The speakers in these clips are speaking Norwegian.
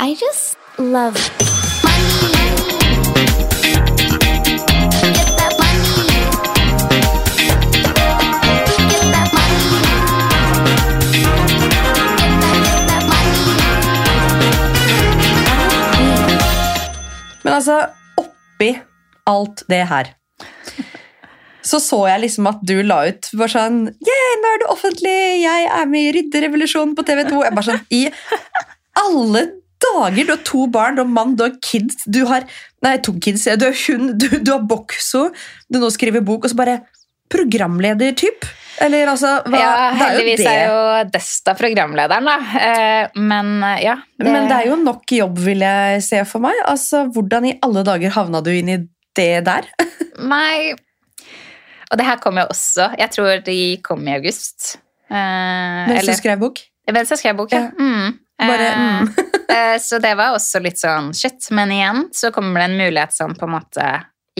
I just love Men altså, oppi alt det her så så jeg liksom at du la ut bare sånn Yeah, nå er du offentlig! Jeg er med i Rydderevolusjonen på TV 2. Jeg bare sånn, I alle dager! Du har to barn, du har mann, du har kids. Du har Nei, to kids. Du har hund, du, du har bokso. Du nå skriver bok, og så bare programleder-typ. Eller altså hva, Ja, det er jo det. er jo Desta programlederen, da. Eh, Men ja. Det... Men det er jo nok jobb, vil jeg se for meg. Altså, Hvordan i alle dager havna du inn i det der? Nei Og det her kom jo også Jeg tror de kom i august. Eh, Mens du skrev bok? mens jeg skrev bok, Ja. Mm. Bare, Eh, mm. Eh, så det var også litt sånn shit. Men igjen så kommer det en mulighet som på en måte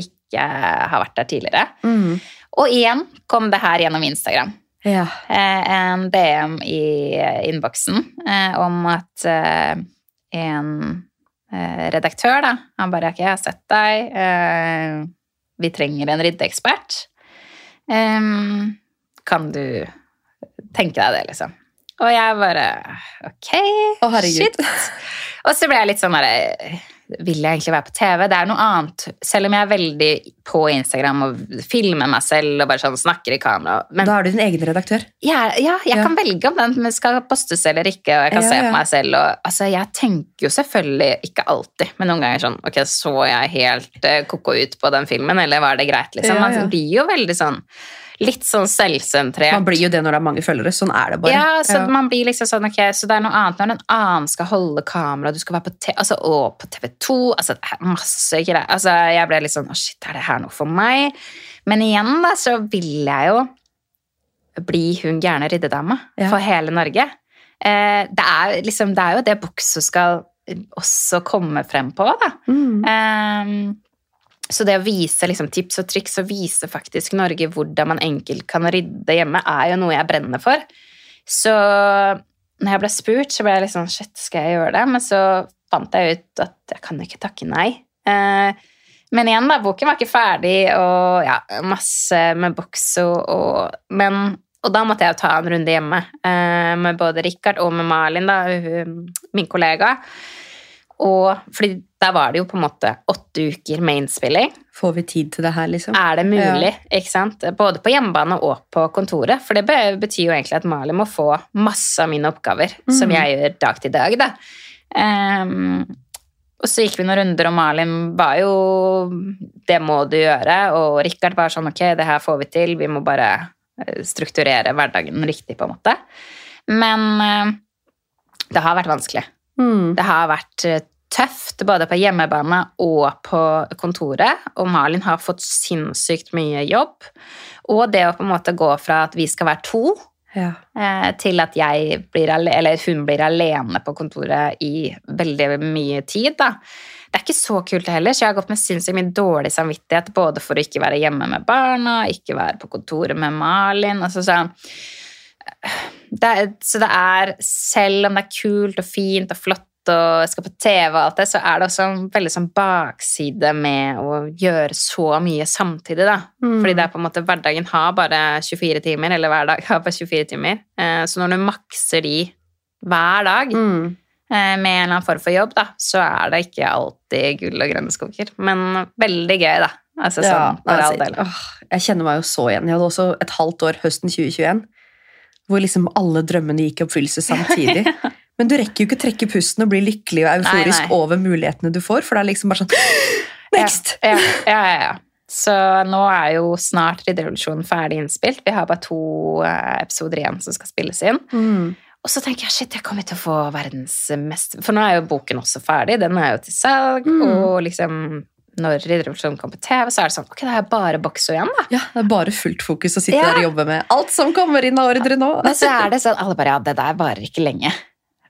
ikke har vært der tidligere. Mm. Og igjen kom det her gjennom Instagram. Ja. eh, en DM i innboksen eh, om at en redaktør, da Han bare jeg har sett deg. Vi trenger en ryddeekspert. Kan du tenke deg det, liksom? Og jeg bare Ok, oh, shit. Og så ble jeg litt sånn derre Vil jeg egentlig være på TV? Det er noe annet. Selv om jeg er veldig på Instagram og filmer meg selv og bare sånn snakker i kamera. Men Da er du din egen redaktør. ja, ja, jeg Ja. kan velge om den skal postes eller ikke, og jeg kan Ja, se på meg selv. Og, altså, jeg tenker jo selvfølgelig, ikke alltid, men noen ganger sånn Ok, så jeg helt eh, koko ut på den filmen, eller var det greit, liksom? Man blir jo veldig sånn Litt sånn selvsentrert. Man blir jo det når det er mange følgere. Sånn er det bare. Ja, så Ja. man blir liksom sånn, ok, så det er noe annet når en annen skal holde kamera, du skal være på, te altså, og på TV 2, altså det er masse greier. Altså, jeg ble litt sånn, å shit, er det her noe for meg? Men igjen da, så vil jeg jo bli hun gærne riddedama Ja. for hele Norge. Eh, det, er liksom, det er jo det Bukso skal også komme frem på, da. Mm. Ehm, så det å vise liksom, tips og triks og vise faktisk Norge hvordan man enkelt kan rydde hjemme, er jo noe jeg brenner for. Så når jeg ble spurt, så ble jeg litt sånn Shit, skal jeg gjøre det? Men så fant jeg ut at jeg kan ikke takke nei. Eh, men igjen, da, boken var ikke ferdig, og ja, masse med boks og, og Men og da måtte jeg jo ta en runde hjemme eh, med både Richard og med Malin, da, min kollega. Og fordi der var det jo på en måte åtte uker med innspilling. Får vi tid til det her, liksom? Er det mulig? ikke sant? Både på hjemmebane og på kontoret. For det betyr jo egentlig at Malin må få masse av mine oppgaver, som Mhm. jeg gjør dag til dag. da. Um, og så gikk vi noen runder, og Malin var jo Det må du gjøre. Og Richard var sånn Ok, det her får vi til. Vi må bare eh, strukturere hverdagen riktig, på en måte. Men eh, det har vært vanskelig. Mm. Det har vært eh, tøft både på hjemmebane og på kontoret, og Malin har fått sinnssykt mye jobb. Og det å på en måte gå fra at vi skal være to, Ja. eh, til at blir, eller hun blir alene på kontoret i veldig mye tid. Da. Det er ikke så kult heller, så jeg har gått med sinnssykt mye dårlig samvittighet både for å ikke være hjemme med barna, ikke være på kontoret med Malin. Altså sånn det er, så det er, selv om det er kult og fint og flott og skal på TV og alt det, så er det også en veldig sånn bakside med å gjøre så mye samtidig, da. Mm. Fordi det er på en måte hverdagen har bare 24 timer, eller hver dag har bare 24 timer. Eh, Så når du makser de hver dag Mm. eh, med en eller annen form for jobb, da, så er det ikke alltid gull og grønne skoger. Men veldig gøy, da. Altså sånn, Ja, altså, åh, jeg kjenner meg jo så igjen. Jeg hadde også et halvt år høsten 2021 hvor liksom alle drømmene gikk i oppfyllelse samtidig. Men du rekker jo ikke trekke pusten og bli lykkelig og euforisk Nei, nei. over mulighetene du får, for det er liksom bare sånn Next! Ja, ja, ja. Så nå er jo snart Ridderrevolusjonen ferdig innspilt. Vi har bare to eh, episoder igjen som skal spilles inn. Mm. Og så tenker jeg shit, jeg kommer til å få verdens mest For nå er jo boken også ferdig, den er jo til salg, Mm. og liksom når Ridderrevolusjonen kommer på TV, så er det sånn Ok, da er bare Boxo igjen, da. Ja, det er bare fullt fokus å sitte Ja. der og jobbe med alt som kommer inn av ordre nå. Men så er det sånn alle bare Ja, det der varer ikke lenge.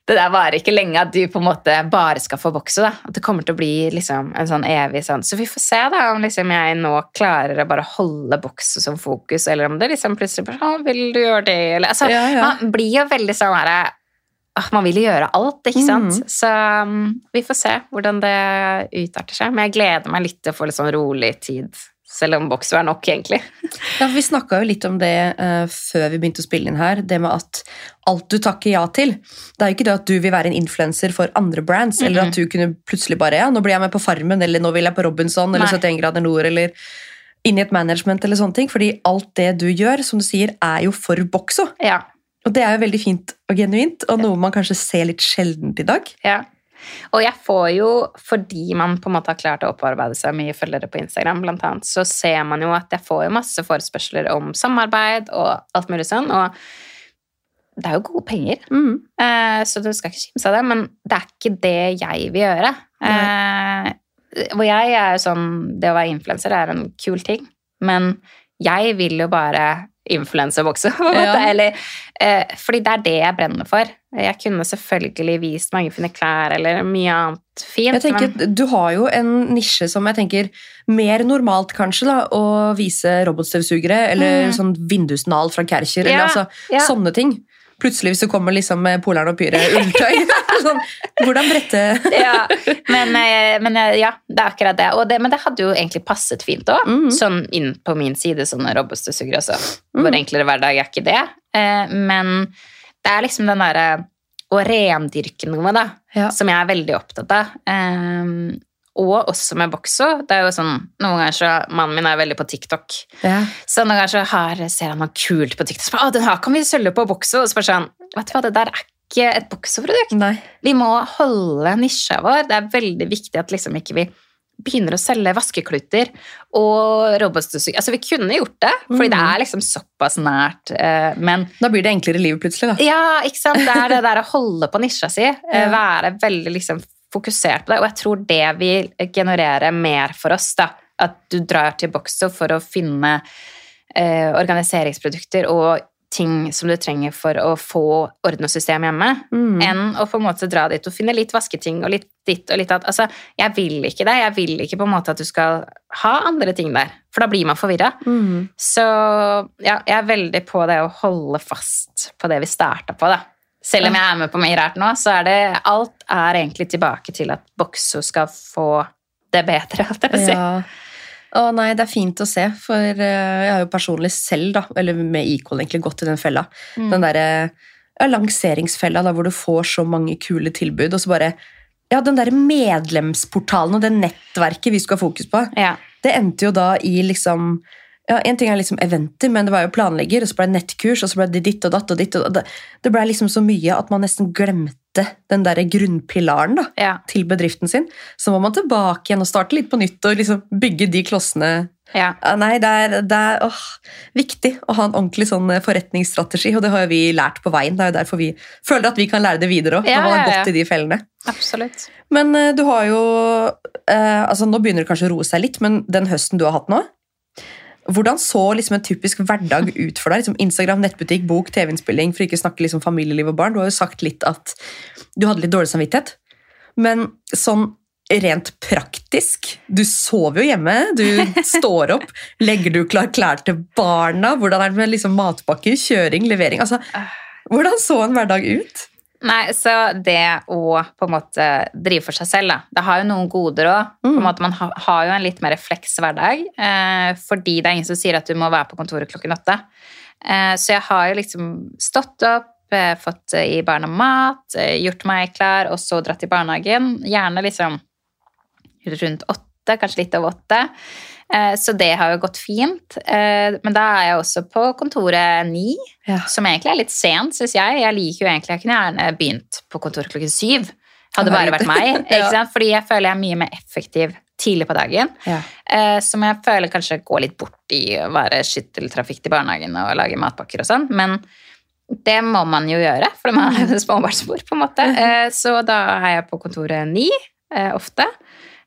Det der varer ikke lenge at du på en måte bare skal få bokse. da. At det kommer til å bli liksom en sånn evig sånn. Så vi får se da om liksom jeg nå klarer å bare holde bokse som fokus, eller om det liksom plutselig bare sånn, vil du gjøre det, eller altså, Ja, ja. Man blir jo veldig sånn her ah, man vil jo gjøre alt, ikke sant? Mm. Så um, vi får se hvordan det utarter seg. Men jeg gleder meg litt til å få litt sånn rolig tid, selv om bokser er nok, egentlig. Ja, Vi snakka jo litt om det uh, før vi begynte å spille inn her. Det med at alt du takker ja til. Det er jo ikke det at du vil være en influenser for andre brands, eller at du kunne plutselig bare ja, nå blir jeg med på Farmen, eller nå vil jeg på Robinson, eller Nei. 71 grader nord, eller inn i et management, eller sånne ting. Fordi alt det du gjør, som du sier, er jo for bokso. Ja. Og det er jo veldig fint og genuint, og noe man kanskje ser litt sjeldent i dag. Ja. Og jeg får jo, fordi man på en måte har klart å opparbeide seg mye følgere på Instagram, blant annet, så ser man jo at jeg får jo masse forespørsler om samarbeid og alt mulig sånn, og det er jo gode penger, Mm. eh, så du skal ikke kimse av det, men det er ikke det jeg vil gjøre. Eh, og jeg er jo sånn, det å være influenser er en kul ting, men jeg vil jo bare influenserbokse, på. Ja. Eller, eh, fordi det er det jeg brenner for. Jeg kunne selvfølgelig vist mange fine klær eller mye annet fint. Jeg tenker, men, Du har jo en nisje som jeg tenker mer normalt kanskje da, å vise robotstøvsugere eller Mm. sånn vindusnal fra Kärcher, eller altså ja. sånne ting. Plutselig du kommer liksom med Polaren og Pyre ulltøy. sånn, hvordan brette ja, men, eh, men eh, ja, det er akkurat det. Det. Men det hadde jo egentlig passet fint òg. Mm. Sånn inn på min side, sånne robotstøvsugere også. Vår Mhm. enklere hverdag er ikke det. Eh, Men det er liksom den derre å rendyrke noe, da, Ja. som jeg er veldig opptatt av. Eh, Og også med bokso. Det er jo sånn, Noen ganger så Mannen min er veldig på TikTok. Ja. Så noen ganger så har, ser han noe kult på TikTok. Så bare, å, den her kan vi sølge på bokso. Og så bare sånn Vet du hva, det der er ikke et boksoprodukt. Nei. Vi må holde nisja vår. Det er veldig viktig at liksom ikke vi begynner å selge vaskekluter og robotstøvsugere. Altså, vi kunne gjort det, fordi det er liksom såpass nært. eh, Men Da blir det enklere livet plutselig, da. ja, ikke sant? Det er det der å holde på nisja si. eh. Være veldig liksom fokusert på det. Og jeg tror det vil generere mer for oss, da. At du drar til Boxo for å finne eh, organiseringsprodukter og ting som du trenger for å få orden og system hjemme Mm. enn å på en måte dra dit og finne litt vasketing og litt ditt og litt datt. Altså, jeg vil ikke det. Jeg vil ikke på en måte at du skal ha andre ting der, for da blir man forvirra. Mm. Så ja, jeg er veldig på det å holde fast på det vi starta på, da. Selv om jeg er med på mye rart nå, så er det Alt er egentlig tilbake til at Bokso skal få det bedre, holdt jeg på å si. Ja. Å nei, det er fint å se, for eh, jeg har jo personlig selv, da, eller med Equal egentlig, gått i den fella. Mm. Den derre ja, lanseringsfella da, hvor du får så mange kule tilbud, og så bare Ja, den derre medlemsportalen og det nettverket vi skulle ha fokus på, Ja. det endte jo da i liksom ja, En ting er liksom eventer, men det var jo planlegger, og så ble det nettkurs, og så ble det ditt og datt og ditt. og Det, det ble liksom så mye at man nesten glemte den der grunnpilaren da, Ja. til bedriften sin. Så må man tilbake igjen og starte litt på nytt og liksom bygge de klossene. ja. Nei, det er, det er åh, viktig å ha en ordentlig sånn eh, forretningsstrategi, og det har vi lært på veien. Det er jo derfor vi føler at vi kan lære det videre òg, når man har gått i de fellene. Absolutt. Men eh, du har jo eh, altså Nå begynner det kanskje å roe seg litt, men den høsten du har hatt nå Hvordan så liksom en typisk hverdag ut for deg? Liksom Instagram, nettbutikk, bok, TV-innspilling, for ikke å snakke liksom familieliv og barn. Du har jo sagt litt at du hadde litt dårlig samvittighet. Men sånn rent praktisk Du sover jo hjemme, du står opp. Legger du klar klær til barna? Hvordan er det med liksom matpakker, kjøring, levering? Altså, hvordan så en hverdag ut? Nei, så det å på en måte drive for seg selv, da. Det har jo noen goder òg. Mm. Man har jo en litt mer refleks hverdag. Eh, fordi det er ingen som sier at du må være på kontoret klokken åtte. Eh, så jeg har jo liksom stått opp, eh, fått eh, i barna mat, eh, gjort meg klar, og så dratt i barnehagen. Gjerne liksom rundt åtte, kanskje litt over åtte. Eh, så det har jo gått fint. Eh, men da er jeg også på kontoret ni. Ja. Som egentlig er litt sent, syns jeg. Jeg liker jo egentlig, jeg kunne gjerne begynt på kontoret klokken syv. Hadde bare vært meg. Ja. Fordi jeg føler jeg er mye mer effektiv tidlig på dagen. Ja. Eh, som jeg føler kanskje går litt bort i å være skytteltrafikk til barnehagen og lage matpakker og sånn. Men det må man jo gjøre, for man er jo småbarnsmor, på en måte. Så da er jeg på kontoret ni ofte.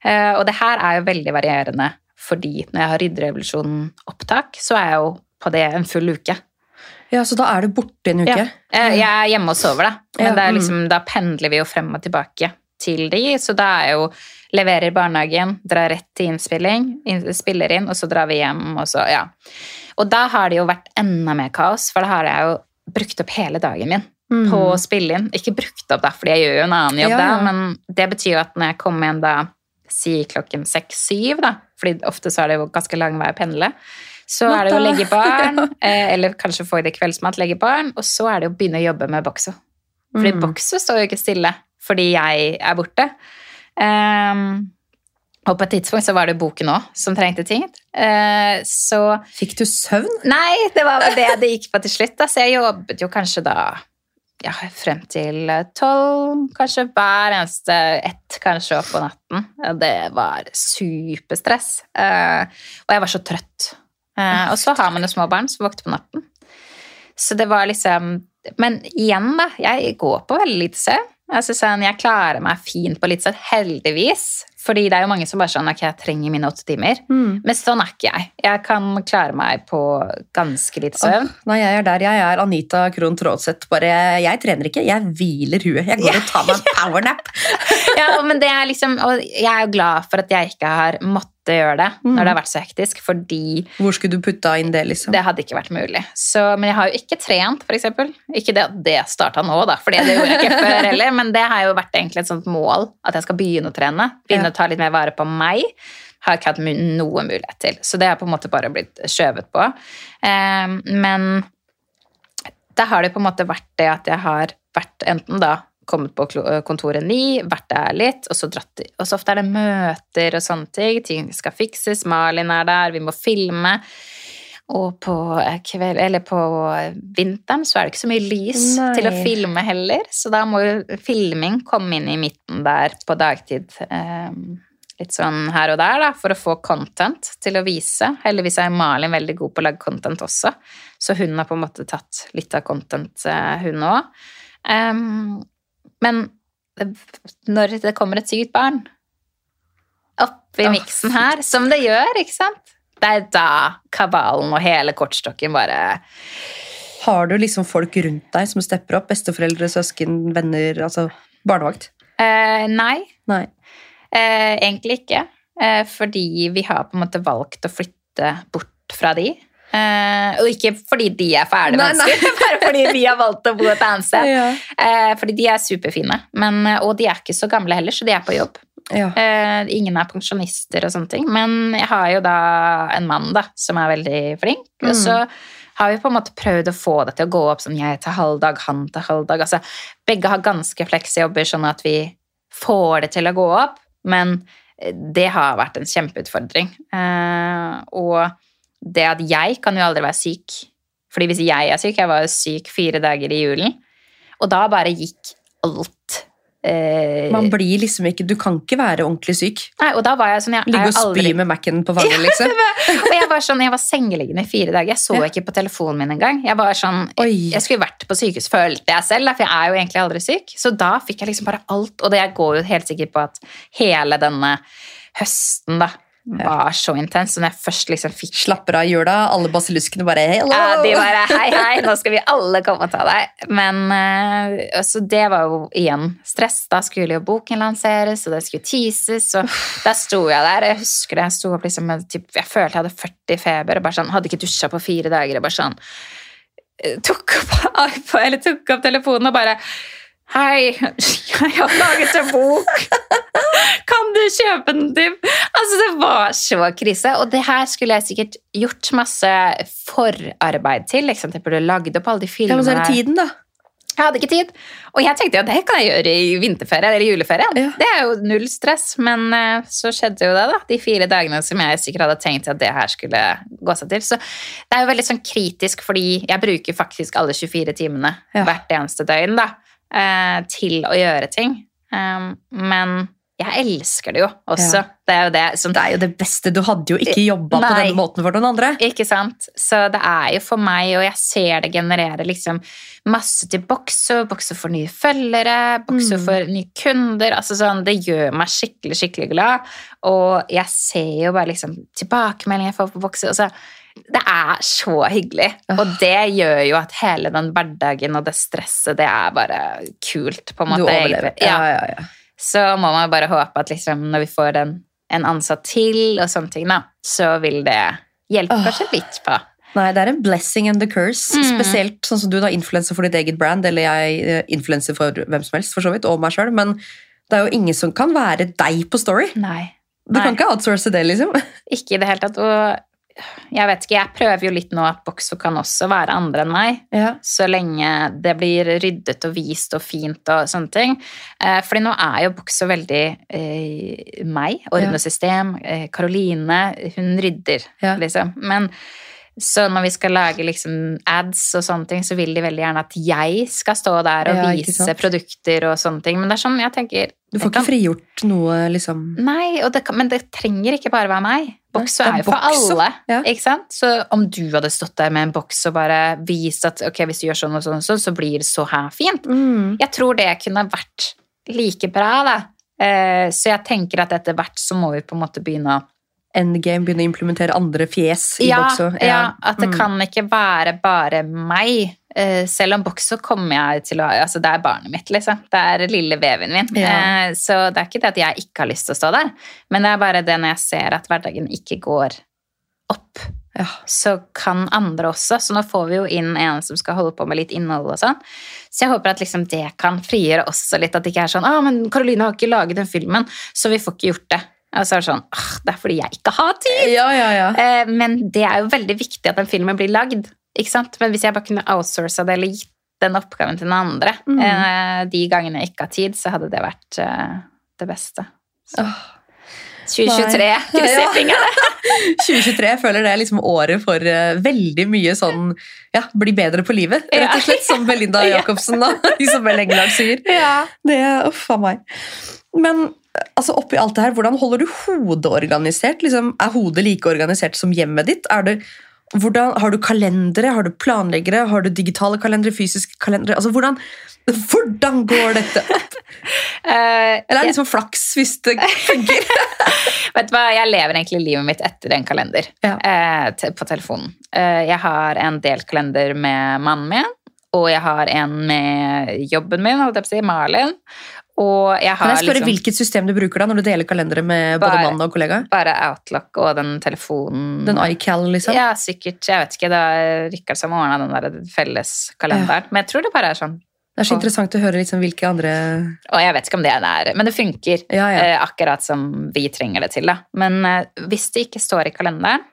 Og det her er jo veldig varierende, fordi når jeg har Rydderevolusjonen-opptak, så er jeg jo på det en full uke. Ja, Så da er du borte en uke? Ja. Jeg er hjemme og sover, da. Men Ja, det mm. liksom, da pendler vi jo frem og tilbake til de, så da er jo leverer barnehagen, drar rett til innspilling, spiller inn, og så drar vi hjem, og så, ja. Og da har det jo vært enda mer kaos, for da har jeg jo brukt opp hele dagen min Mm. på å spille inn. Ikke brukt opp, da, fordi jeg gjør jo en annen jobb Ja, da, men det betyr jo at når jeg kommer igjen da, si klokken seks-syv, da, fordi ofte så er det jo ganske lang vei å pendle, så er det jo å legge barn, eh, eller kanskje få i det kveldsmat, legge barn, og så er det jo å begynne å jobbe med bokso. Fordi Mm. bokso står jo ikke stille, fordi jeg er borte. Um, og på et tidspunkt så var det boken òg som trengte ting. Eh, så Fikk du søvn? Nei, det var vel det det gikk på til slutt. Da. Så jeg jobbet jo kanskje da ja, frem til tolv, kanskje hver eneste ett, kanskje opp på natten. Det var superstress. Eh, og jeg var så trøtt. Eh, og så har man jo små barn som våkner på natten. Så det var liksom Men igjen, da. Jeg går på veldig lite søvn. Altså, sånn, jeg klarer meg fint på litt sånn, heldigvis. Fordi det er jo mange som bare sånn Ok, jeg trenger mine åtte timer. Mm. Men sånn er ikke jeg. Jeg kan klare meg på ganske litt søvn. Oh, nei, jeg er der. Jeg er Anita Krohn Traaseth. Bare jeg trener ikke, jeg hviler huet. Jeg går og tar meg en powernap. Ja, men det er liksom, og jeg er jo glad for at jeg ikke har måttet gjøre det Mm. når det har vært så hektisk, fordi Hvor skulle du putta inn det, liksom? det hadde ikke vært mulig. Så, men jeg har jo ikke trent, eksempel. Ikke det at det starta nå, da, for det gjorde jeg ikke før heller, men det har jo vært egentlig et sånt mål at jeg skal begynne å trene. Begynne Ja. å ta litt mer vare på meg. Har jeg ikke hatt noe mulighet til. Så det har på en måte bare blitt skjøvet på. Eh, men da har det på en måte vært det at jeg har vært enten da kommet på kontoret ni, vært der litt, og så dratt Og så ofte er det møter og sånne ting. Ting skal fikses. Malin er der, vi må filme. Og på, eh, kveld, eller på vinteren så er det ikke så mye lys Nei. til å filme heller, så da må jo filming komme inn i midten der på dagtid. eh, litt sånn her og der, da, for å få content til å vise. Heldigvis er Malin veldig god på å lage content også, så hun har på en måte tatt litt av content, eh, hun òg. Men når det kommer et sykt barn opp i miksen her, som det gjør, ikke sant? Det er da kabalen og hele kortstokken bare Har du liksom folk rundt deg som stepper opp? Besteforeldre, søsken, venner, altså barnevakt? eh, Nei, Nei. eh, egentlig ikke. Eh, fordi vi har på en måte valgt å flytte bort fra de. Eh, og ikke fordi de er fæle Nei, nei. bare fordi vi har valgt å bo et annet sted. Ja. Eh, fordi de er superfine. Men, eh, og de er ikke så gamle heller, så de er på jobb. Ja. Eh, ingen er pensjonister og sånne ting. Men jeg har jo da en mann da, som er veldig flink. Og Mm. så har vi på en måte prøvd å få det til å gå opp sånn jeg tar halvdag, han tar halvdag. Altså, begge har ganske flekse jobber, sånn at vi får det til å gå opp. Men det har vært en kjempeutfordring. Eh, og det at jeg kan jo aldri være syk. Fordi hvis jeg er syk Jeg var jo syk fire dager i julen. Og da bare gikk alt eh, Man blir liksom ikke Du kan ikke være ordentlig syk. Nei, og da var jeg sånn jeg, Ligge og spy aldri, med Mac-en på fanget, liksom. Og jeg var sånn, jeg var sengeliggende i fire dager. Jeg så Ja. ikke på telefonen min engang. Jeg var sånn, Oi. jeg skulle vært på sykehus, følte jeg selv, for jeg er jo egentlig aldri syk. Så da fikk jeg liksom bare alt, og det jeg går jo helt sikkert på at hele denne høsten da, var så intens. Så når jeg først liksom fikk Slapper av jula, alle basiluskene bare Hello! ja, de bare hei, hei, nå skal vi alle komme og ta deg. Men Så altså, det var jo igjen stress. Da skulle jo boken lanseres, og det skulle teases. Og da sto jeg der. Jeg husker det, jeg sto opp liksom med typ, Jeg følte jeg hadde 40 feber. og bare sånn, Hadde ikke dusja på fire dager. og bare sånn eh, tok opp, eller tok opp telefonen og bare Hei, jeg har laget en bok. Du kjøpe den, Tim? Altså, det var så krise. Og det her skulle jeg sikkert gjort masse forarbeid til. Liksom. Jeg burde lagd opp alle de Ja, men så er filmene. det tiden, da. Jeg hadde ikke tid. Og jeg tenkte jo at det kan jeg gjøre i vinterferie eller juleferie. Ja. Det er jo null stress. Men eh, så skjedde jo det, da. De fire dagene som jeg sikkert hadde tenkt at det her skulle gå seg til. Så det er jo veldig sånn kritisk, fordi jeg bruker faktisk alle 24 timene Ja. hvert eneste døgn da, eh, til å gjøre ting. Um, men jeg elsker det jo også. Ja. Det er jo det som Det er jo det beste. Du hadde jo ikke jobba på den denne måten for noen andre. Ikke sant? Så det er jo for meg, og jeg ser det generere liksom masse til Boxo. Boxo får nye følgere, Boxo Mm. får nye kunder. altså sånn, Det gjør meg skikkelig, skikkelig glad. Og jeg ser jo bare liksom tilbakemeldinger jeg får på Boxo. Altså, det er så hyggelig. Og det gjør jo at hele den hverdagen og det stresset, det er bare kult, på en måte. Du overlever. Ja, ja, ja. Så må man bare håpe at liksom, når vi får en, en ansatt til og sånne ting, da, så vil det hjelpe oh. kanskje litt på. Nei, det er en blessing and the curse. Mm. Spesielt sånn som du, da, influenser for ditt eget brand, eller jeg eh, influenser for hvem som helst, for så vidt, og meg sjøl. Men det er jo ingen som kan være deg på Story. Nei. Du Nei. kan ikke outsource det, liksom. Ikke i det hele tatt. Og jeg vet ikke, jeg prøver jo litt nå at Boxo kan også være andre enn meg. Ja. Så lenge det blir ryddet og vist og fint og sånne ting. Eh, fordi nå er jo Boxo veldig eh, meg. Ordnesystem. system. Karoline, hun rydder, Ja. liksom. Men så når vi skal lage liksom ads og sånne ting, så vil de veldig gjerne at jeg skal stå der og Ja, vise produkter og sånne ting. Men det er sånn, jeg tenker Du får kan- ikke frigjort noe, liksom. Nei, det, kan- men det trenger ikke bare være meg. Boks er er jo for alle. ja. ikke sant? Så om du hadde stått der med en boks og bare vist at ok, hvis du gjør sånn og sånn, og sånn så blir det så her fint. Mm. Jeg tror det kunne vært like bra, da. Eh, så jeg tenker at etter hvert så må vi på en måte begynne å Endgame begynner å implementere andre fjes i ja, Boxo. ja, at det Mm. kan ikke være bare meg. Eh, selv om Boxo kommer jeg til å Altså, det er barnet mitt, liksom. Det er lille veven min. Ja. Eh, så det er ikke det at jeg ikke har lyst til å stå der, men det er bare det når jeg ser at hverdagen ikke går opp, Ja. så kan andre også. Så nå får vi jo inn en som skal holde på med litt innhold og sånn. Så jeg håper at liksom det kan frigjøre også litt, at det ikke er sånn 'Å, men Karoline har ikke laget den filmen, så vi får ikke gjort det'. Og så er det sånn «Åh, Det er fordi jeg ikke har tid! ja, ja, ja. Eh, Men det er jo veldig viktig at den filmen blir lagd. Ikke sant? Men hvis jeg bare kunne outsourca det eller gitt den oppgaven til noen andre Mm. eh, de gangene jeg ikke har tid, så hadde det vært eh, det beste. Oh, 2023, Nei. krysser Ja. fingrene! 2023 jeg føler det er liksom året for uh, veldig mye sånn ja, bli bedre på livet, rett og slett. Som Belinda Ja. Jacobsen og Isabel Engelard sier. Ja. Det er uff a meg. Men altså, oppi alt det her, hvordan holder du hodet organisert? Liksom, er hodet like organisert som hjemmet ditt? Det, hvordan, har du kalendere, har du planleggere, har du digitale kalendere, fysiske kalendere? Altså, hvordan, hvordan går dette opp? Eh, Eller er det liksom flaks hvis det funker? Vet du hva, Jeg lever egentlig livet mitt etter en kalender Ja. eh, på telefonen. Eh, jeg har en delt kalender med mannen min, og jeg har en med jobben min, holdt jeg på å si, Malin. Og jeg har Kan jeg spørre liksom hvilket system du bruker da når du deler kalendere med både mann og kollega? bare Outlook og den telefonen Den iCal, liksom? Ja, sikkert. Jeg vet ikke. Det er Rikard som ordna den der felleskalenderen. Men jeg tror det bare er sånn. Det er så interessant å høre liksom hvilke andre Og jeg vet ikke om det er Men det funker. Ja, ja. Eh, akkurat som vi trenger det til. Da. Men eh, hvis det ikke står i kalenderen,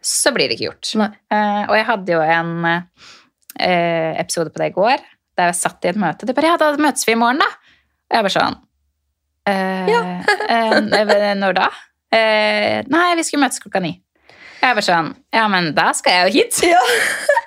så blir det ikke gjort. Eh, og jeg hadde jo en eh, episode på det i går, der jeg satt i et møte. De bare 'Ja, da møtes vi i morgen', da. Jeg bare sånn eh, eh, Når da? Eh, nei, vi skulle møtes klokka ni. Jeg bare sånn Ja, men da skal jeg jo hit. Ja.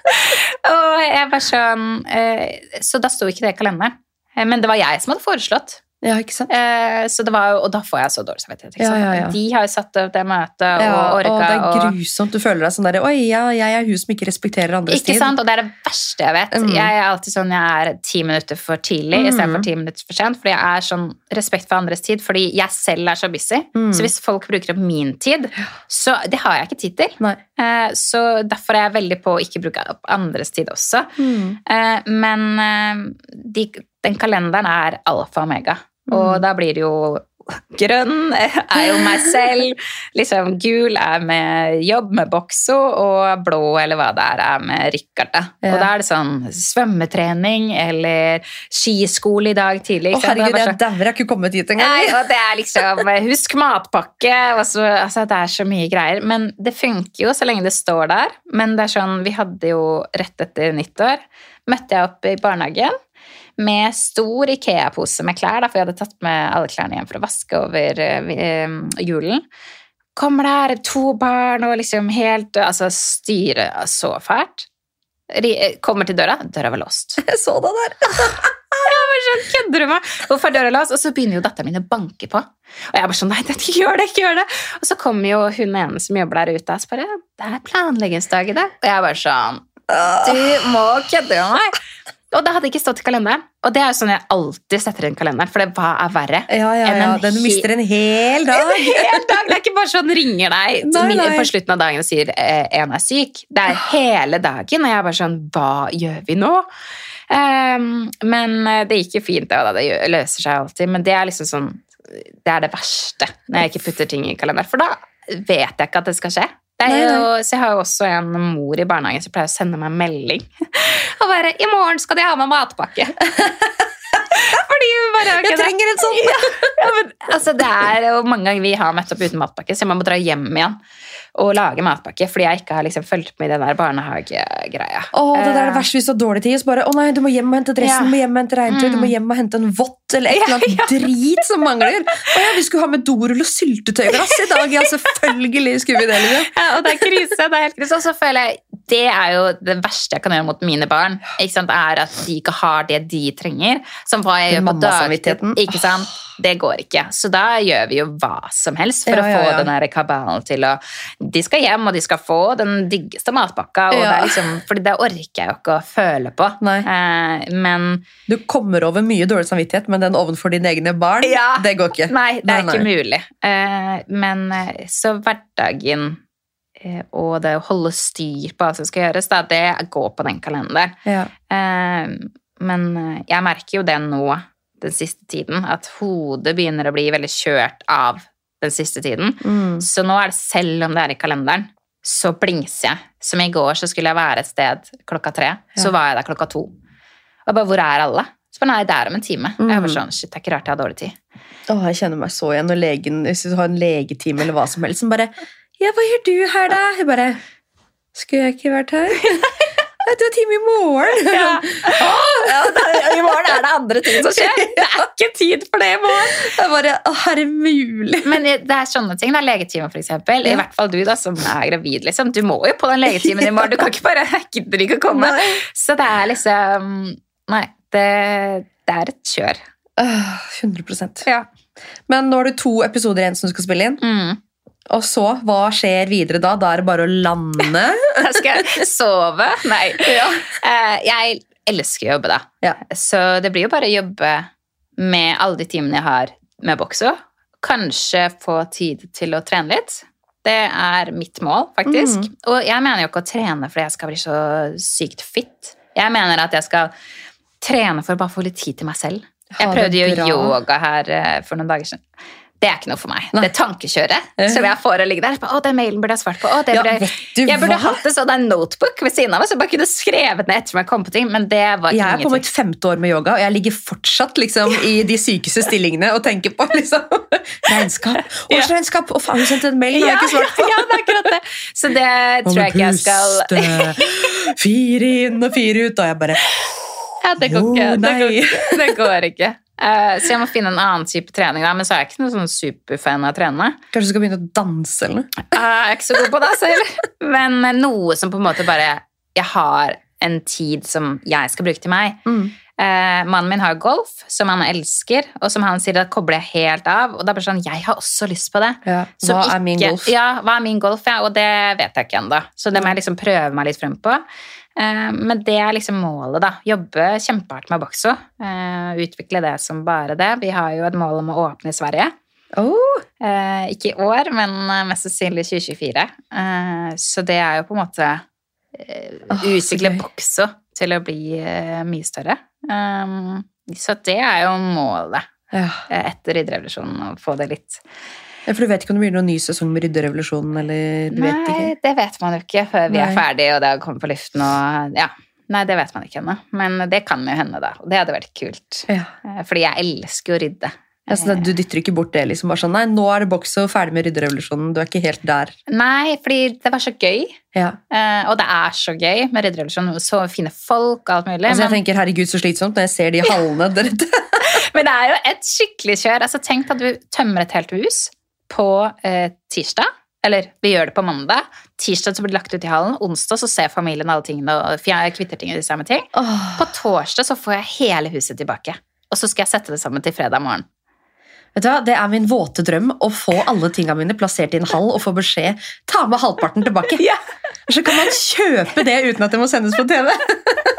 og jeg bare sånn eh, Så da sto ikke det i kalenderen. Eh, Men det var jeg som hadde foreslått. Ja, ikke sant? Eh, så det var jo, og da får jeg så dårlig samvittighet. Ja, ja, ja. De har jo satt opp det møtet og Ja, orka. og det er grusomt. Du føler deg sånn der Oi, ja, jeg er hun som ikke respekterer andres Ikke tid. sant? Og det er det verste jeg vet. Mm. Jeg er alltid sånn, jeg er ti minutter for tidlig Mm. istedenfor ti minutter for sent. Fordi jeg er sånn respekt for andres tid, fordi jeg selv er så busy. Mm. Så hvis folk bruker opp min tid, så det har jeg ikke tid til. Eh, Så derfor er jeg veldig på å ikke bruke opp andres tid også. Mm. Eh, Men eh, de, den kalenderen er alfa og omega. Og Mm. da blir det jo grønn er jo meg selv. Liksom gul er med jobb med bokso, og blå eller hva det er, er med Rikard. Ja. Og da er det sånn svømmetrening eller skiskole i dag tidlig. Å er herregud, jeg dauer. Jeg har ikke kommet dit engang. Nei, og det er liksom Husk matpakke. Så, altså, det er så mye greier. Men det funker jo så lenge det står der. Men det er sånn, vi hadde jo rett etter nyttår Møtte jeg opp i barnehagen med stor Ikea-pose med klær, da, for jeg hadde tatt med alle klærne hjem for å vaske over eh, eh, julen. Kommer der to barn og liksom helt Altså styret så fælt. Kommer til døra, døra var låst. Jeg så det der. sånn, kødder du meg? Hvorfor er døra låst? Og så begynner jo datteren min å banke på. Og jeg bare sånn, nei, det, ikke gjør det, ikke gjør det. Og så kommer jo hun ene som jobber der ute, og så bare, det er planleggingsdag i dag. Og jeg bare sånn, du må kødde med meg. Og det hadde ikke stått i kalenderen. Og det er jo sånn jeg alltid setter inn kalenderen, for det, hva er verre? Ja, ja, ja. Den mister en hel dag. En hel dag! Det er ikke bare sånn ringer deg Nei, nei. på slutten av dagen og sier eh, en er syk. Det er hele dagen, og jeg er bare sånn Hva gjør vi nå? Um, men eh, det gikk jo fint, det, og det løser seg alltid. Men det er liksom sånn Det er det verste når jeg ikke putter ting i kalenderen. For da vet jeg ikke at det skal skje. Jo, så jeg har jo også en mor i barnehagen som pleier å sende meg melding. Og bare 'I morgen skal de ha med matpakke'. Fordi hun bare har ikke det- Jeg trenger en sånn! ja, men, altså, det er jo mange ganger vi har møtt opp uten matpakke, så jeg må dra hjem igjen og lage matpakke fordi jeg ikke har liksom fulgt med i den der barnehagegreia. Åh, det der er det Eh, verste hvis du har dårlig tid. Så bare, å nei, du må hjem og hente dressen, Ja. du må hjem og hente regntøy, du må hjem og hente en vott eller et eller annet drit som mangler. Å ja, vi skulle ha med dorull og syltetøyglass i dag. Ja, selvfølgelig skulle vi det. liksom. Ja, og det er krise. det er helt krise. Og så føler jeg det er jo det verste jeg kan gjøre mot mine barn. Er At de ikke har det de trenger. Som hva jeg gjør på dagtid. Det går ikke. Så da gjør vi jo hva som helst for Ja, å ja, få ja. den kabalen til å De skal hjem, og de skal få den diggeste matpakka. Og Ja. det er liksom, fordi det orker jeg jo ikke å føle på. Nei. Eh, men Du kommer over mye dårlig samvittighet, men den ovenfor dine egne barn, Ja. det går ikke. Nei, det er Nei, ikke mulig. Eh, men eh, så hverdagen og det å holde styr på hva som skal gjøres, da, det går på den kalenderen. Ja. Eh, men eh, jeg merker jo det nå den siste tiden, at hodet begynner å bli veldig kjørt av den siste tiden. Mm. Så nå er det selv om det er i kalenderen, så blingser jeg. Som i går så skulle jeg være et sted klokka tre, så var jeg der klokka to. Og jeg bare, hvor er alle? Så bare, nei, det er om en time. Jeg var Mm. sånn, shit, det er ikke rart jeg har dårlig tid. Åh, jeg kjenner meg så igjen når legen, hvis du har en legetime eller hva som helst, som bare Ja, hva gjør du her, da? Hun bare Skulle jeg ikke vært her? Du har time i morgen! Ja. Ja, det, I morgen er det andre ting som skjer. Det er ikke tid for det i morgen. Jeg bare Å, er det mulig? Men det er sånne ting. Det er legetime, for eksempel. I hvert fall du da, som er gravid. Liksom. Du må jo på den legetimen i morgen. Du kan ikke bare gidder ikke å komme. Nei. Så det er liksom Nei, det, det er et kjør. 100% Ja. Men nå har du to episoder igjen som du skal spille inn. Mm. Og så, hva skjer videre da? Da er det bare å lande? Da skal jeg sove. Nei. Eh, Jeg elsker å jobbe, da. Ja. Så det blir jo bare å jobbe med alle de timene jeg har med bokso. Kanskje få tid til å trene litt. Det er mitt mål, faktisk. Mm. Og jeg mener jo ikke å trene fordi jeg skal bli så sykt fit. Jeg mener at jeg skal trene for å bare få litt tid til meg selv. Jeg prøvde jo yoga her eh, for noen dager siden. Det er ikke noe for meg. Nei. Det tankekjøret som jeg får å ligge der. Å, den mailen burde jeg svart på. Å, det Ja, burde... vet du jeg burde hatt en sånn notebook ved siden av meg, så jeg bare kunne skrevet ned etter meg kom på ting, men det var Jeg er på mitt femte år med yoga, og jeg ligger fortsatt liksom, i de sykeste stillingene og tenker på liksom, regnskap. Årsregnskap! Å, faen, du sendte en mail, den har jeg ikke svart på! ja, det er akkurat det. Så det tror jeg ikke jeg skal. Fire inn og fire ut, og jeg bare Ja, det går ikke. Det går, det går ikke. Eh, så jeg må finne en annen type trening, da. men så er jeg ikke noen sånn superfan av å trene. Kanskje du skal begynne å danse eller noe? Jeg er ikke så god på det selv. Men eh, noe som på en måte bare Jeg har en tid som jeg skal bruke til meg. Eh, mannen min har golf, som han elsker, og som han sier, da kobler jeg helt av. Og da blir det sånn, jeg har også lyst på det. Ja, hva hva er min golf? Ja, hva er min golf, ja, og det vet jeg ikke ennå. Så det må jeg liksom prøve meg litt frem på. Eh, men det er liksom målet, da. Jobbe kjempehardt med bokso. Eh, utvikle det som bare det. Vi har jo et mål om å åpne i Sverige. Oh, Eh, ikke i år, men mest sannsynlig 2024. Eh, så det er jo på en måte Utvikle gøy. bokso til å bli mye større. Så det er jo målet ja. etter idrettsrevolusjonen, å få det litt Ja, For du vet ikke om det blir noen ny sesong med Rydderevolusjonen? eller du vet Nei, ikke? det vet man jo ikke før vi er ferdig og det har kommet på luften og ja. Nei, det vet man ikke ennå. Men det kan jo hende, da. Og det hadde vært kult. Ja. Eh, Fordi jeg elsker å rydde. Ja, så du dytter ikke bort det? liksom bare sånn, Nei, nå er det Boxo ferdig med Rydderevolusjonen. Du er ikke helt der. Nei, fordi det var så gøy. Ja. Eh, og det er så gøy med rydderevolusjonen. Så fine folk og alt mulig. Altså, jeg men, tenker, Herregud, så slitsomt når jeg ser de hallene der ute. men det er jo et skikkelig kjør. Altså, tenk at du tømmer et helt hus på eh, tirsdag. Eller vi gjør det på mandag. Tirsdag så blir det lagt ut i hallen. Onsdag så ser familien alle tingene og kvitter tingene de samme ting. Oh. På torsdag så får jeg hele huset tilbake. Og så skal jeg sette det sammen til fredag morgen. Vet du hva, Det er min våte drøm å få alle tingene mine plassert i en hall og få beskjed ta med halvparten tilbake. Ja. Så kan man kjøpe det uten at det må sendes på TV.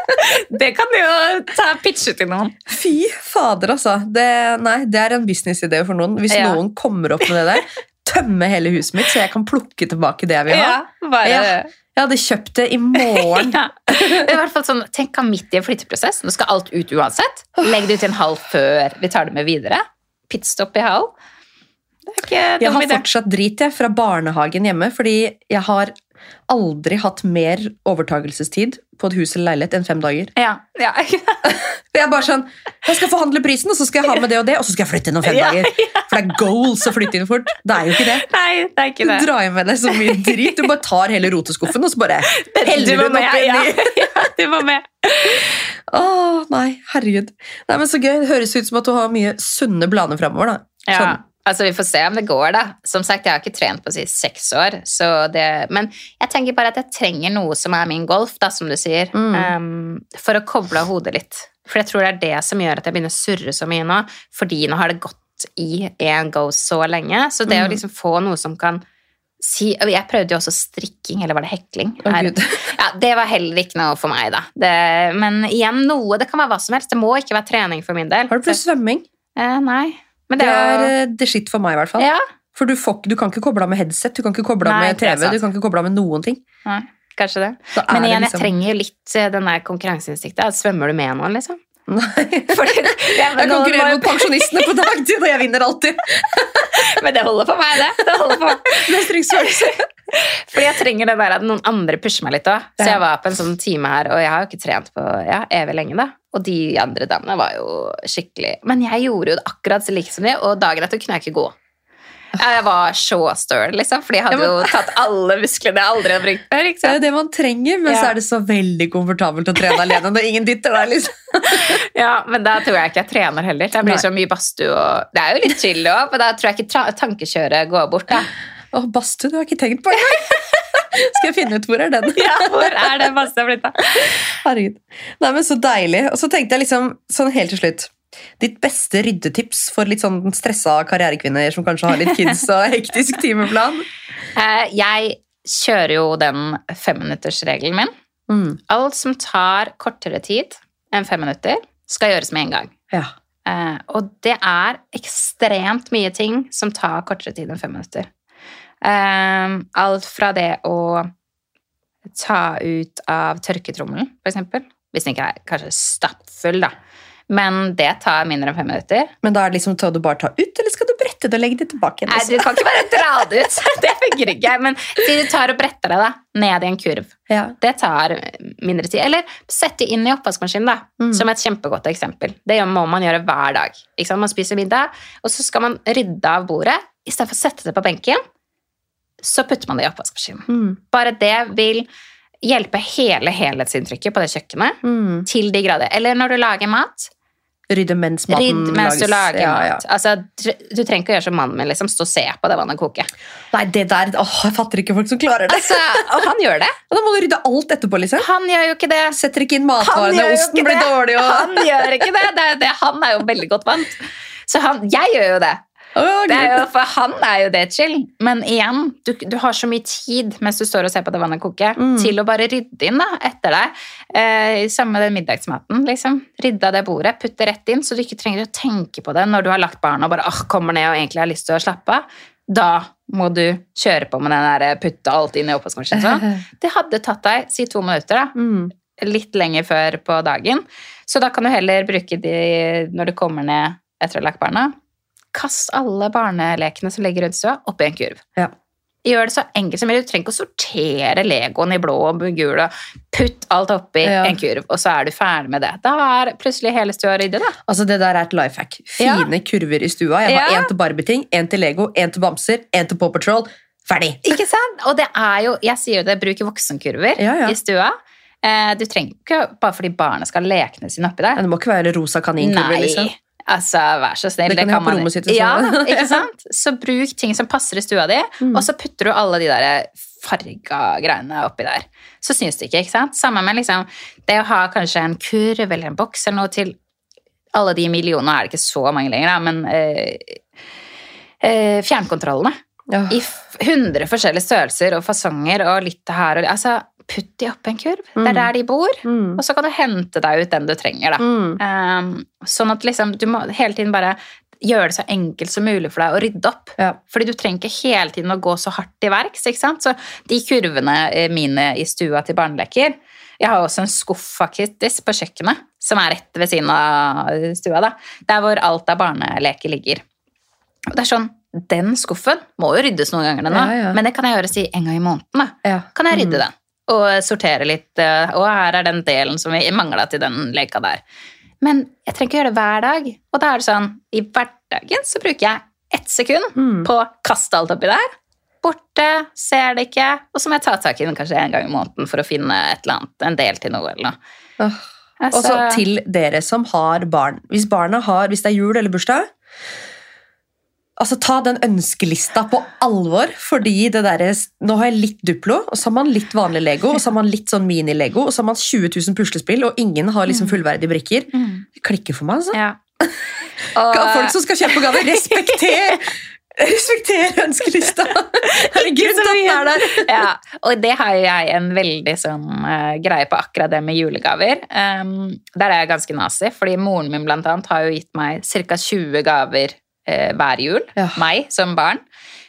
Det kan du jo ta pitche til noen. Fy fader, altså. Det, nei, det er en businessidé for noen. Hvis Ja. noen kommer opp med det der, tømme hele huset mitt så jeg kan plukke tilbake det jeg vil ha. Ja, bare... Ja. Jeg hadde kjøpt det i morgen. Ja. Det i hvert fall sånn, Tenk han midt i en flytteprosess. Nå skal alt ut uansett. Legg det ut i en hall før vi tar det med videre. Pitstop i hall. Jeg har fortsatt drit jeg, fra barnehagen hjemme, fordi jeg har aldri hatt mer overtagelsestid på et hus eller leilighet enn fem dager. Ja, ja. Jeg er bare sånn, jeg skal forhandle prisen, og så skal jeg ha med det og det, og så skal jeg flytte inn om fem Ja, dager. For det er goals å flytte inn fort. Det er jo ikke det. Nei, det er ikke Du drar med deg så mye drit. Du bare tar hele roteskuffen, og så bare heller du den med, oppi ja. ja, du var med. Åh, nei, herregud. Nei, men Så gøy. Det høres ut som at du har mye sunne planer framover. Ja, Sånn. Altså Vi får se om det går, da. Som sagt, Jeg har ikke trent på si seks år. Så det, men jeg tenker bare at jeg trenger noe som er min golf, da, som du sier. Mm. um, for å koble av hodet litt. For jeg tror det er det som gjør at jeg begynner å surre så mye nå. Fordi nå har det gått i en go så lenge. Så det å Mm. liksom få noe som kan si Jeg prøvde jo også strikking, eller var det hekling? Å, Gud. ja, Det var heller ikke noe for meg, da. Det, men igjen, noe Det kan være hva som helst. Det må ikke være trening for min del. Har du prøvd svømming? Eh, nei. Men Det det er eh, shit for meg, i hvert fall. Ja, For du, får, du kan ikke koble av med headset, du kan ikke koble av med TV, du kan ikke koble av med noen ting. nei, kanskje det. Men igjen, jeg liksom- trenger jo litt eh, den der konkurranseinstinktet. Svømmer du med noen, liksom? Nei. Fordi, ja, Jeg konkurrerer mot pensjonistene på dagtid, og jeg vinner alltid. Men det holder for meg, det. det holder for. Mestringsfølelse. Fordi jeg trenger det der at noen andre pusher meg litt òg. Så jeg var på en sånn time her, og jeg har jo ikke trent på ja, evig lenge, da. Og de andre damene var jo skikkelig Men jeg gjorde jo det akkurat så like som de, og dagen etter kunne jeg ikke gå. Jeg var så støl, liksom, fordi jeg hadde Ja, men- jo tatt alle musklene jeg aldri har brukt før. Det er jo det man trenger, men Ja. så er det så veldig komfortabelt å trene alene når ingen dytter deg. liksom. Ja, Men da tror jeg ikke jeg trener heller. Det blir Nei. så mye badstue og Det er jo litt chill òg, men da tror jeg ikke tankekjøret går bort. da. Å, badstue, du har ikke tenkt på engang. Skal jeg finne ut hvor er den? Ja, Hvor er den badstua blitt av? Herregud. Nei, men Så deilig. Og så tenkte jeg liksom, sånn helt til slutt Ditt beste ryddetips for litt sånn stressa karrierekvinner som kanskje har litt kids og hektisk timeplan? Eh, Jeg kjører jo den femminuttersregelen min. Mm. Alt som tar kortere tid enn fem minutter, skal gjøres med en gang. Ja. Eh, og det er ekstremt mye ting som tar kortere tid enn fem minutter. Eh, alt fra det å ta ut av tørketrommelen, f.eks., Hvis den ikke er kanskje stappfull, da. Men det tar mindre enn fem minutter. Men da er det liksom, skal du bare ta ut, eller skal du brette det og legge det tilbake igjen? Nei, du kan ikke bare dra det ut. Det funker ikke. Men si du tar og bretter det da, ned i en kurv. Ja. Det tar mindre tid. Eller sett det inn i oppvaskmaskinen, da. Mm. Som et kjempegodt eksempel. Det må man gjøre hver dag. Man spiser middag, og så skal man rydde av bordet. Istedenfor å sette det på benken, så putter man det i oppvaskmaskinen. Mm. Bare det vil hjelpe hele helhetsinntrykket på det kjøkkenet Mm. til de grader. Eller når du lager mat, Rydde mens maten rydd mens du lager Ja, mat. ja. Altså, du trenger ikke å gjøre som mannen min, liksom. Stå og se på det vannet koke. Nei, det der, åh, jeg fatter ikke folk som klarer det. Altså, og han gjør det. Og da må du rydde alt etterpå, liksom. Han gjør jo ikke det. Setter ikke inn matvarene, osten blir dårlig og Han gjør ikke det. det, det. Han er jo veldig godt vant. Så han, jeg gjør jo det. Åh, det er jo, for han er jo det chill. Men igjen, du, du har så mye tid mens du står og ser på det vannet koke, Mm. til å bare rydde inn da, etter deg. Eh, Samme med den middagsmaten. liksom. Rydde av det bordet, putte rett inn, så du ikke trenger å tenke på det når du har lagt barna og bare åh, kommer ned og egentlig har lyst til å slappe av. Da må du kjøre på med den der eh, putte alt inn i oppvaskmaskinen. Sånn. Det hadde tatt deg si to minutter. da Mm. litt lenger før på dagen. Så da kan du heller bruke de når du kommer ned etter å ha lagt barna. Kast alle barnelekene som ligger rundt stua, oppi en kurv. Ja. Gjør det så enkelt som mulig. Du trenger ikke å sortere legoen i blå og gul. og Putt alt oppi Ja. en kurv, og så er du ferdig med det. Da er plutselig hele stua ryddig, da. Altså, det der er et life hack. Fine kurver i stua. Jeg har Ja. en til Barbie-ting, en til Lego, en til bamser, en til Paw Patrol. Ferdig! Ikke sant? Og det er jo, jeg sier jo det, bruk voksenkurver Ja, ja. i stua. Eh, Du trenger ikke bare fordi barna skal ha lekene sine oppi der. Det må ikke være rosa kaninkurver, Nei, liksom. Altså vær så snill. Det kan de ha på man- sitt Ja, ikke sant? Så bruk ting som passer i stua di, Mm. og så putter du alle de der farga greiene oppi der. Så syns det ikke, ikke sant? Samme med liksom, det å ha kanskje en kurv eller en boks eller noe til alle de millionene, er det ikke så mange lenger, da, men eh, eh, fjernkontrollene. Ja. I f- 100 forskjellige størrelser og fasonger og litt her og Altså, putt de oppi en kurv. Det Mm. er der de bor. Mm. Og så kan du hente deg ut den du trenger, da. Mm. Um, sånn at liksom, du må hele tiden bare gjøre det så enkelt som mulig for deg å rydde opp. Ja. Fordi du trenger ikke hele tiden å gå så hardt til verks. ikke sant? Så de kurvene eh, mine i stua til barneleker Jeg har også en skuff faktisk på kjøkkenet, som er rett ved siden av stua. da, Der hvor alt av barneleker ligger. Og det er sånn, den skuffen må jo ryddes noen ganger, nå, Ja, ja. men det kan jeg gjøre si en gang i måneden. da. Kan jeg rydde Mm. den og sortere litt. eh, Og her er den delen som vi mangla til den leka der. Men jeg trenger ikke gjøre det hver dag. Og da er det sånn, i hverdagen så bruker jeg ett sekund Mm. på å kaste alt oppi der. Borte, ser det ikke. Og så må jeg ta tak i den kanskje en gang i måneden for å finne et eller annet, en del til noe eller noe. Åh. Og så Altså, til dere som har barn. Hvis barna har, hvis det er jul eller bursdag, altså ta den ønskelista på alvor, fordi det derre Nå har jeg litt Duplo, og så har man litt vanlig Lego, og så har man litt sånn mini-Lego, og så har man 20 000 puslespill, og ingen har liksom fullverdige brikker. mm, Det klikker for meg, altså. ja. Og, Folk som skal kjøpe gaver, respekter! Respekter ønskelista! Herregud, at den er der. ja, og det har jeg en veldig sånn uh, greie på akkurat det med julegaver. Um, der er jeg ganske nazi, fordi moren min blant annet har jo gitt meg ca. 20 gaver hver jul. Ja. Meg som barn.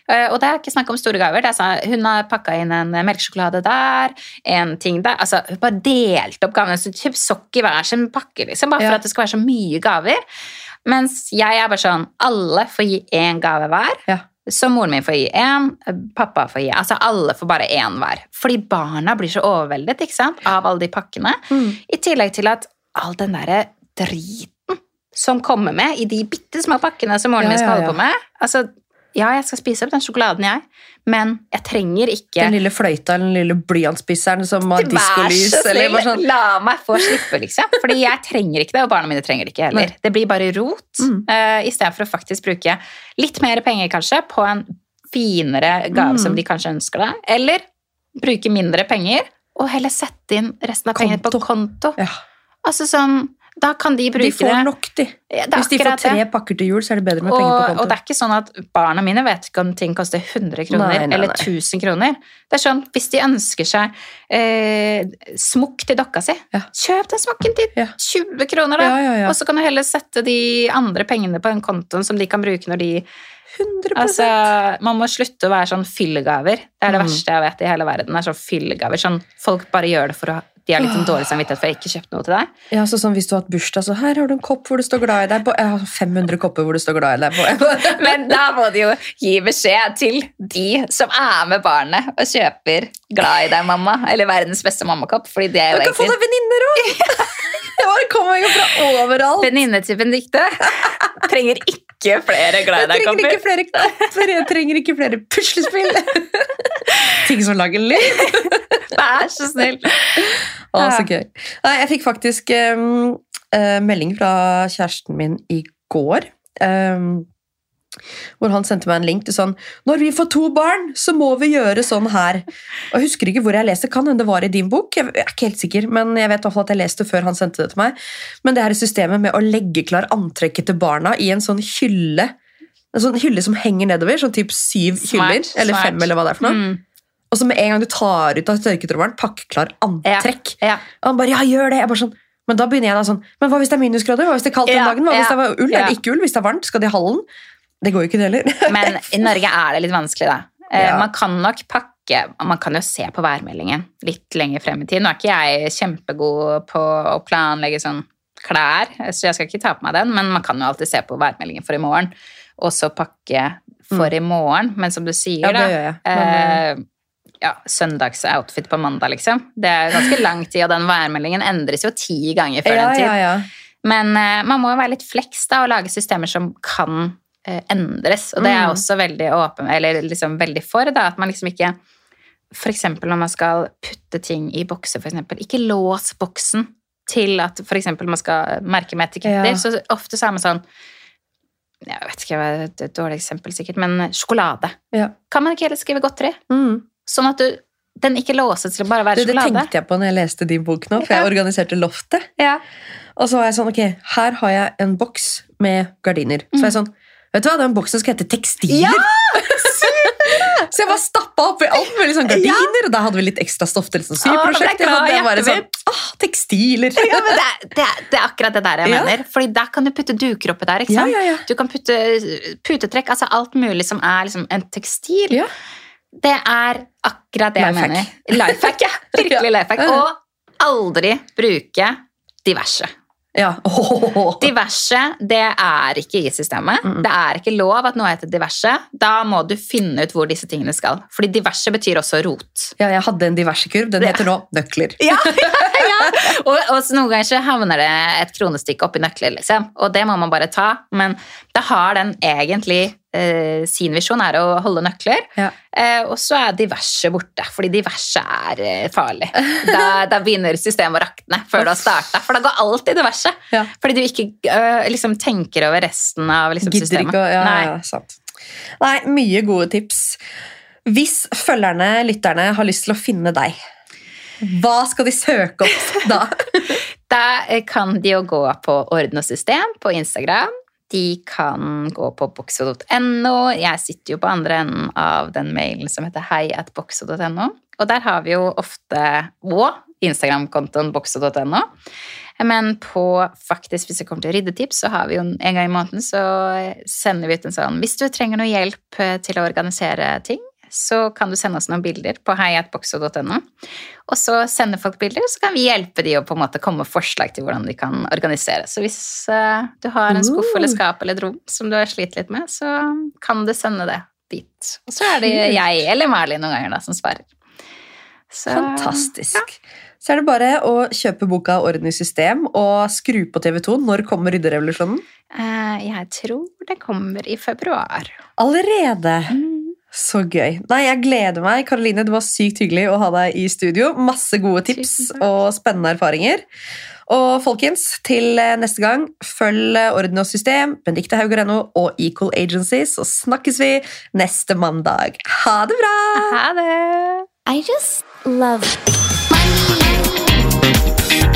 Eh, og det er ikke snakk om store gaver. Det er hun har pakka inn en melkesjokolade der, en ting der. Altså, hun bare delte opp gavene. Så kjøp sokk i hver sin pakke, liksom, bare Ja. for at det skal være så mye gaver. Mens jeg er bare sånn Alle får gi én gave hver. Ja. Så moren min får gi én, pappa får gi Altså alle får bare én hver. Fordi barna blir så overveldet ikke sant? av alle de pakkene. Mm. I tillegg til at all den derre driten som kommer med i de bitte små pakkene som moren Ja, min skal holde på med. Altså, ja, jeg skal spise opp den sjokoladen, jeg, men jeg trenger ikke Den lille fløyta eller den lille blyantspisseren som har diskolys. eller noe bare sånn. la meg få slippe, liksom. Fordi jeg trenger ikke det, og barna mine trenger det ikke heller. Nei. Det blir bare rot, Mm. uh, i stedet for å faktisk bruke litt mer penger, kanskje, på en finere gave Mm. som de kanskje ønsker deg. Eller bruke mindre penger, og heller sette inn resten av pengene på konto. Ja. Altså sånn, da kan de bruke det. De får nok, de. Ja, Hvis de får tre pakker til jul, så er det bedre med Og, penger på og det er ikke sånn at barna mine vet ikke om ting koster 100 kroner Nei, nei, eller nei. 1000 kroner. Det er sånn, Hvis de ønsker seg eh, smokk til dokka si, Ja. kjøp den smokken til Ja. 20 kroner, da. Ja, ja, ja. Og så kan du heller sette de andre pengene på den kontoen som de kan bruke når de 100% Altså, Man må slutte å være sånn fyllegaver. Det er det Mm. verste jeg vet i hele verden. er sånn fyllegaver. Sånn, folk bare gjør det for å de har sånn dårlig samvittighet for jeg ikke kjøpt noe til deg. Ja, så sånn Hvis du har hatt bursdag, så her har du en kopp hvor du står 'glad i deg' på. Jeg har 500 kopper hvor du står 'glad i deg' på. Men da må du jo gi beskjed til de som er med barnet og kjøper 'Glad i deg, mamma' eller 'Verdens beste mammakopp'. Fordi det er jo Du jo kan få deg venninner òg! Det bare kommer jo fra overalt. Venninne til Benedicte trenger ikke flere 'Glad i deg Jeg trenger ikke flere kopper, jeg trenger ikke flere puslespill. Ting som lager liv. Vær så snill. Å, så gøy. Nei, jeg fikk faktisk um, uh, melding fra kjæresten min i går. Um, hvor han sendte meg en link til sånn 'Når vi får to barn, så må vi gjøre sånn her'. Og Jeg husker ikke hvor jeg leste, kan hende det var i din bok. Jeg er ikke helt sikker, men jeg vet i hvert fall at jeg leste før han sendte det til meg. Men det her systemet med å legge klar antrekket til barna i en sånn hylle en sånn hylle som henger nedover, sånn typ syv Smart, hyller, eller fem, eller hva det er for noe. Mm, Og så med en gang du tar ut av tørketrommelen, pakkeklar antrekk. ja. Og han bare, ja, gjør det. Jeg bare sånn, men da begynner jeg da sånn, men hva hvis det er minusgrader? Hva hvis det er kaldt den Ja, dagen? Hva hvis ja, det er ull? ja. Er ikke ull? Hvis det er varmt, skal de i hallen? Det går jo ikke det heller. Men i Norge er det litt vanskelig, da. Eh, Ja. Man kan nok pakke Man kan jo se på værmeldingen litt lenger frem i tid. Nå er ikke jeg kjempegod på å planlegge sånn klær, så jeg skal ikke ta på meg den, men man kan jo alltid se på værmeldingen for i morgen, og så pakke for i morgen. Men som du sier, Mm. Ja, det da. Men, ja, Søndagsoutfit på mandag, liksom. Det er ganske lang tid, og den værmeldingen endres jo ti ganger før ja, den tid. ja, ja. Men uh, man må jo være litt fleks da, og lage systemer som kan uh, endres. Og det er jeg Mm. også veldig åpen, eller liksom veldig for. Da, at man liksom ikke eksempel når man skal putte ting i bokser, eksempel. Ikke lås boksen til at eksempel man skal merke med etiketter. Så ofte så er man sånn Jeg vet ikke, det er et dårlig eksempel sikkert, men sjokolade. Ja. Kan man ikke heller skrive godteri? Mm. Sånn at du, den ikke låses til å bare være Det, det tenkte jeg på når jeg leste din bok nå, for jeg organiserte loftet. Ja. Og så var jeg sånn, ok, her har jeg en boks med gardiner. Så var jeg sånn, vet du hva, den boksen skal hete tekstiler. Ja! Så jeg bare stappa opp i alt med liksom gardiner, og da hadde vi litt ekstra stoff til et sånt syprosjekt. Å, det var sånn, ah, tekstiler. Ja, men det, er, det, er, det er akkurat det der jeg Ja. mener. Fordi der kan du putte duker oppi der. ikke sant? ja, ja. Du kan putte putetrekk, altså alt mulig som er liksom en tekstil. Det er akkurat det jeg mener. Lifehack, ja. Virkelig lifehack. Og aldri bruke diverse. Ja. Oh. Diverse, det er ikke i systemet. Det er ikke lov at noe heter diverse. Da må du finne ut hvor disse tingene skal. Fordi diverse betyr også rot. Ja, jeg hadde en diversekurv. Den heter nå nøkler. Ja, ja. Og, og så noen ganger så havner det et kronestykke oppi nøkler, liksom. Og det må man bare ta. Men da har den egentlig eh, sin visjon er å holde nøkler. Ja. Eh, og så er diverse borte, fordi diverse er eh, farlig. Da, da begynner systemet å rakne før du har starta. For da går alt i diverse. Ja. Fordi du ikke eh, liksom tenker over resten av liksom, systemet. ikke ja, Nei. sant. Nei, mye gode tips. Hvis følgerne, lytterne, har lyst til å finne deg, hva skal de søke opp da? Da eh, kan de jo gå på Orden og system på Instagram. De kan gå på boxo.no. Jeg sitter jo på andre enden av den mailen som heter hei at boxo.no. Og der har vi jo ofte òg Instagram-kontoen boxo.no. Men på faktisk, hvis det kommer til ryddetips, så har vi jo en gang i måneden så sender vi ut en sånn Hvis du trenger noe hjelp eh, til å organisere ting, så kan du sende oss noen bilder på heiatboxo.no. Og så sender folk bilder, så kan vi hjelpe de å på en måte komme med forslag til hvordan de kan organisere. Så hvis uh, du har en skuff eller skap eller et rom som du har slitt litt med, så kan du sende det dit. Og så er det jeg eller Merlin noen ganger da som svarer. Så, Fantastisk. Så er det bare å kjøpe boka Orden i system og skru på TV2. Når kommer rydderevolusjonen? eh, jeg tror det kommer i februar. Allerede! Så gøy. Nei, Jeg gleder meg. Karoline, det var sykt hyggelig å ha deg i studio. Masse gode tips og spennende erfaringer. Og folkens, til eh, neste gang, følg eh, Orden og system, Benedicte Hauger.no og Equal Agency, så snakkes vi neste mandag. Ha det bra! Ha det! I just love money.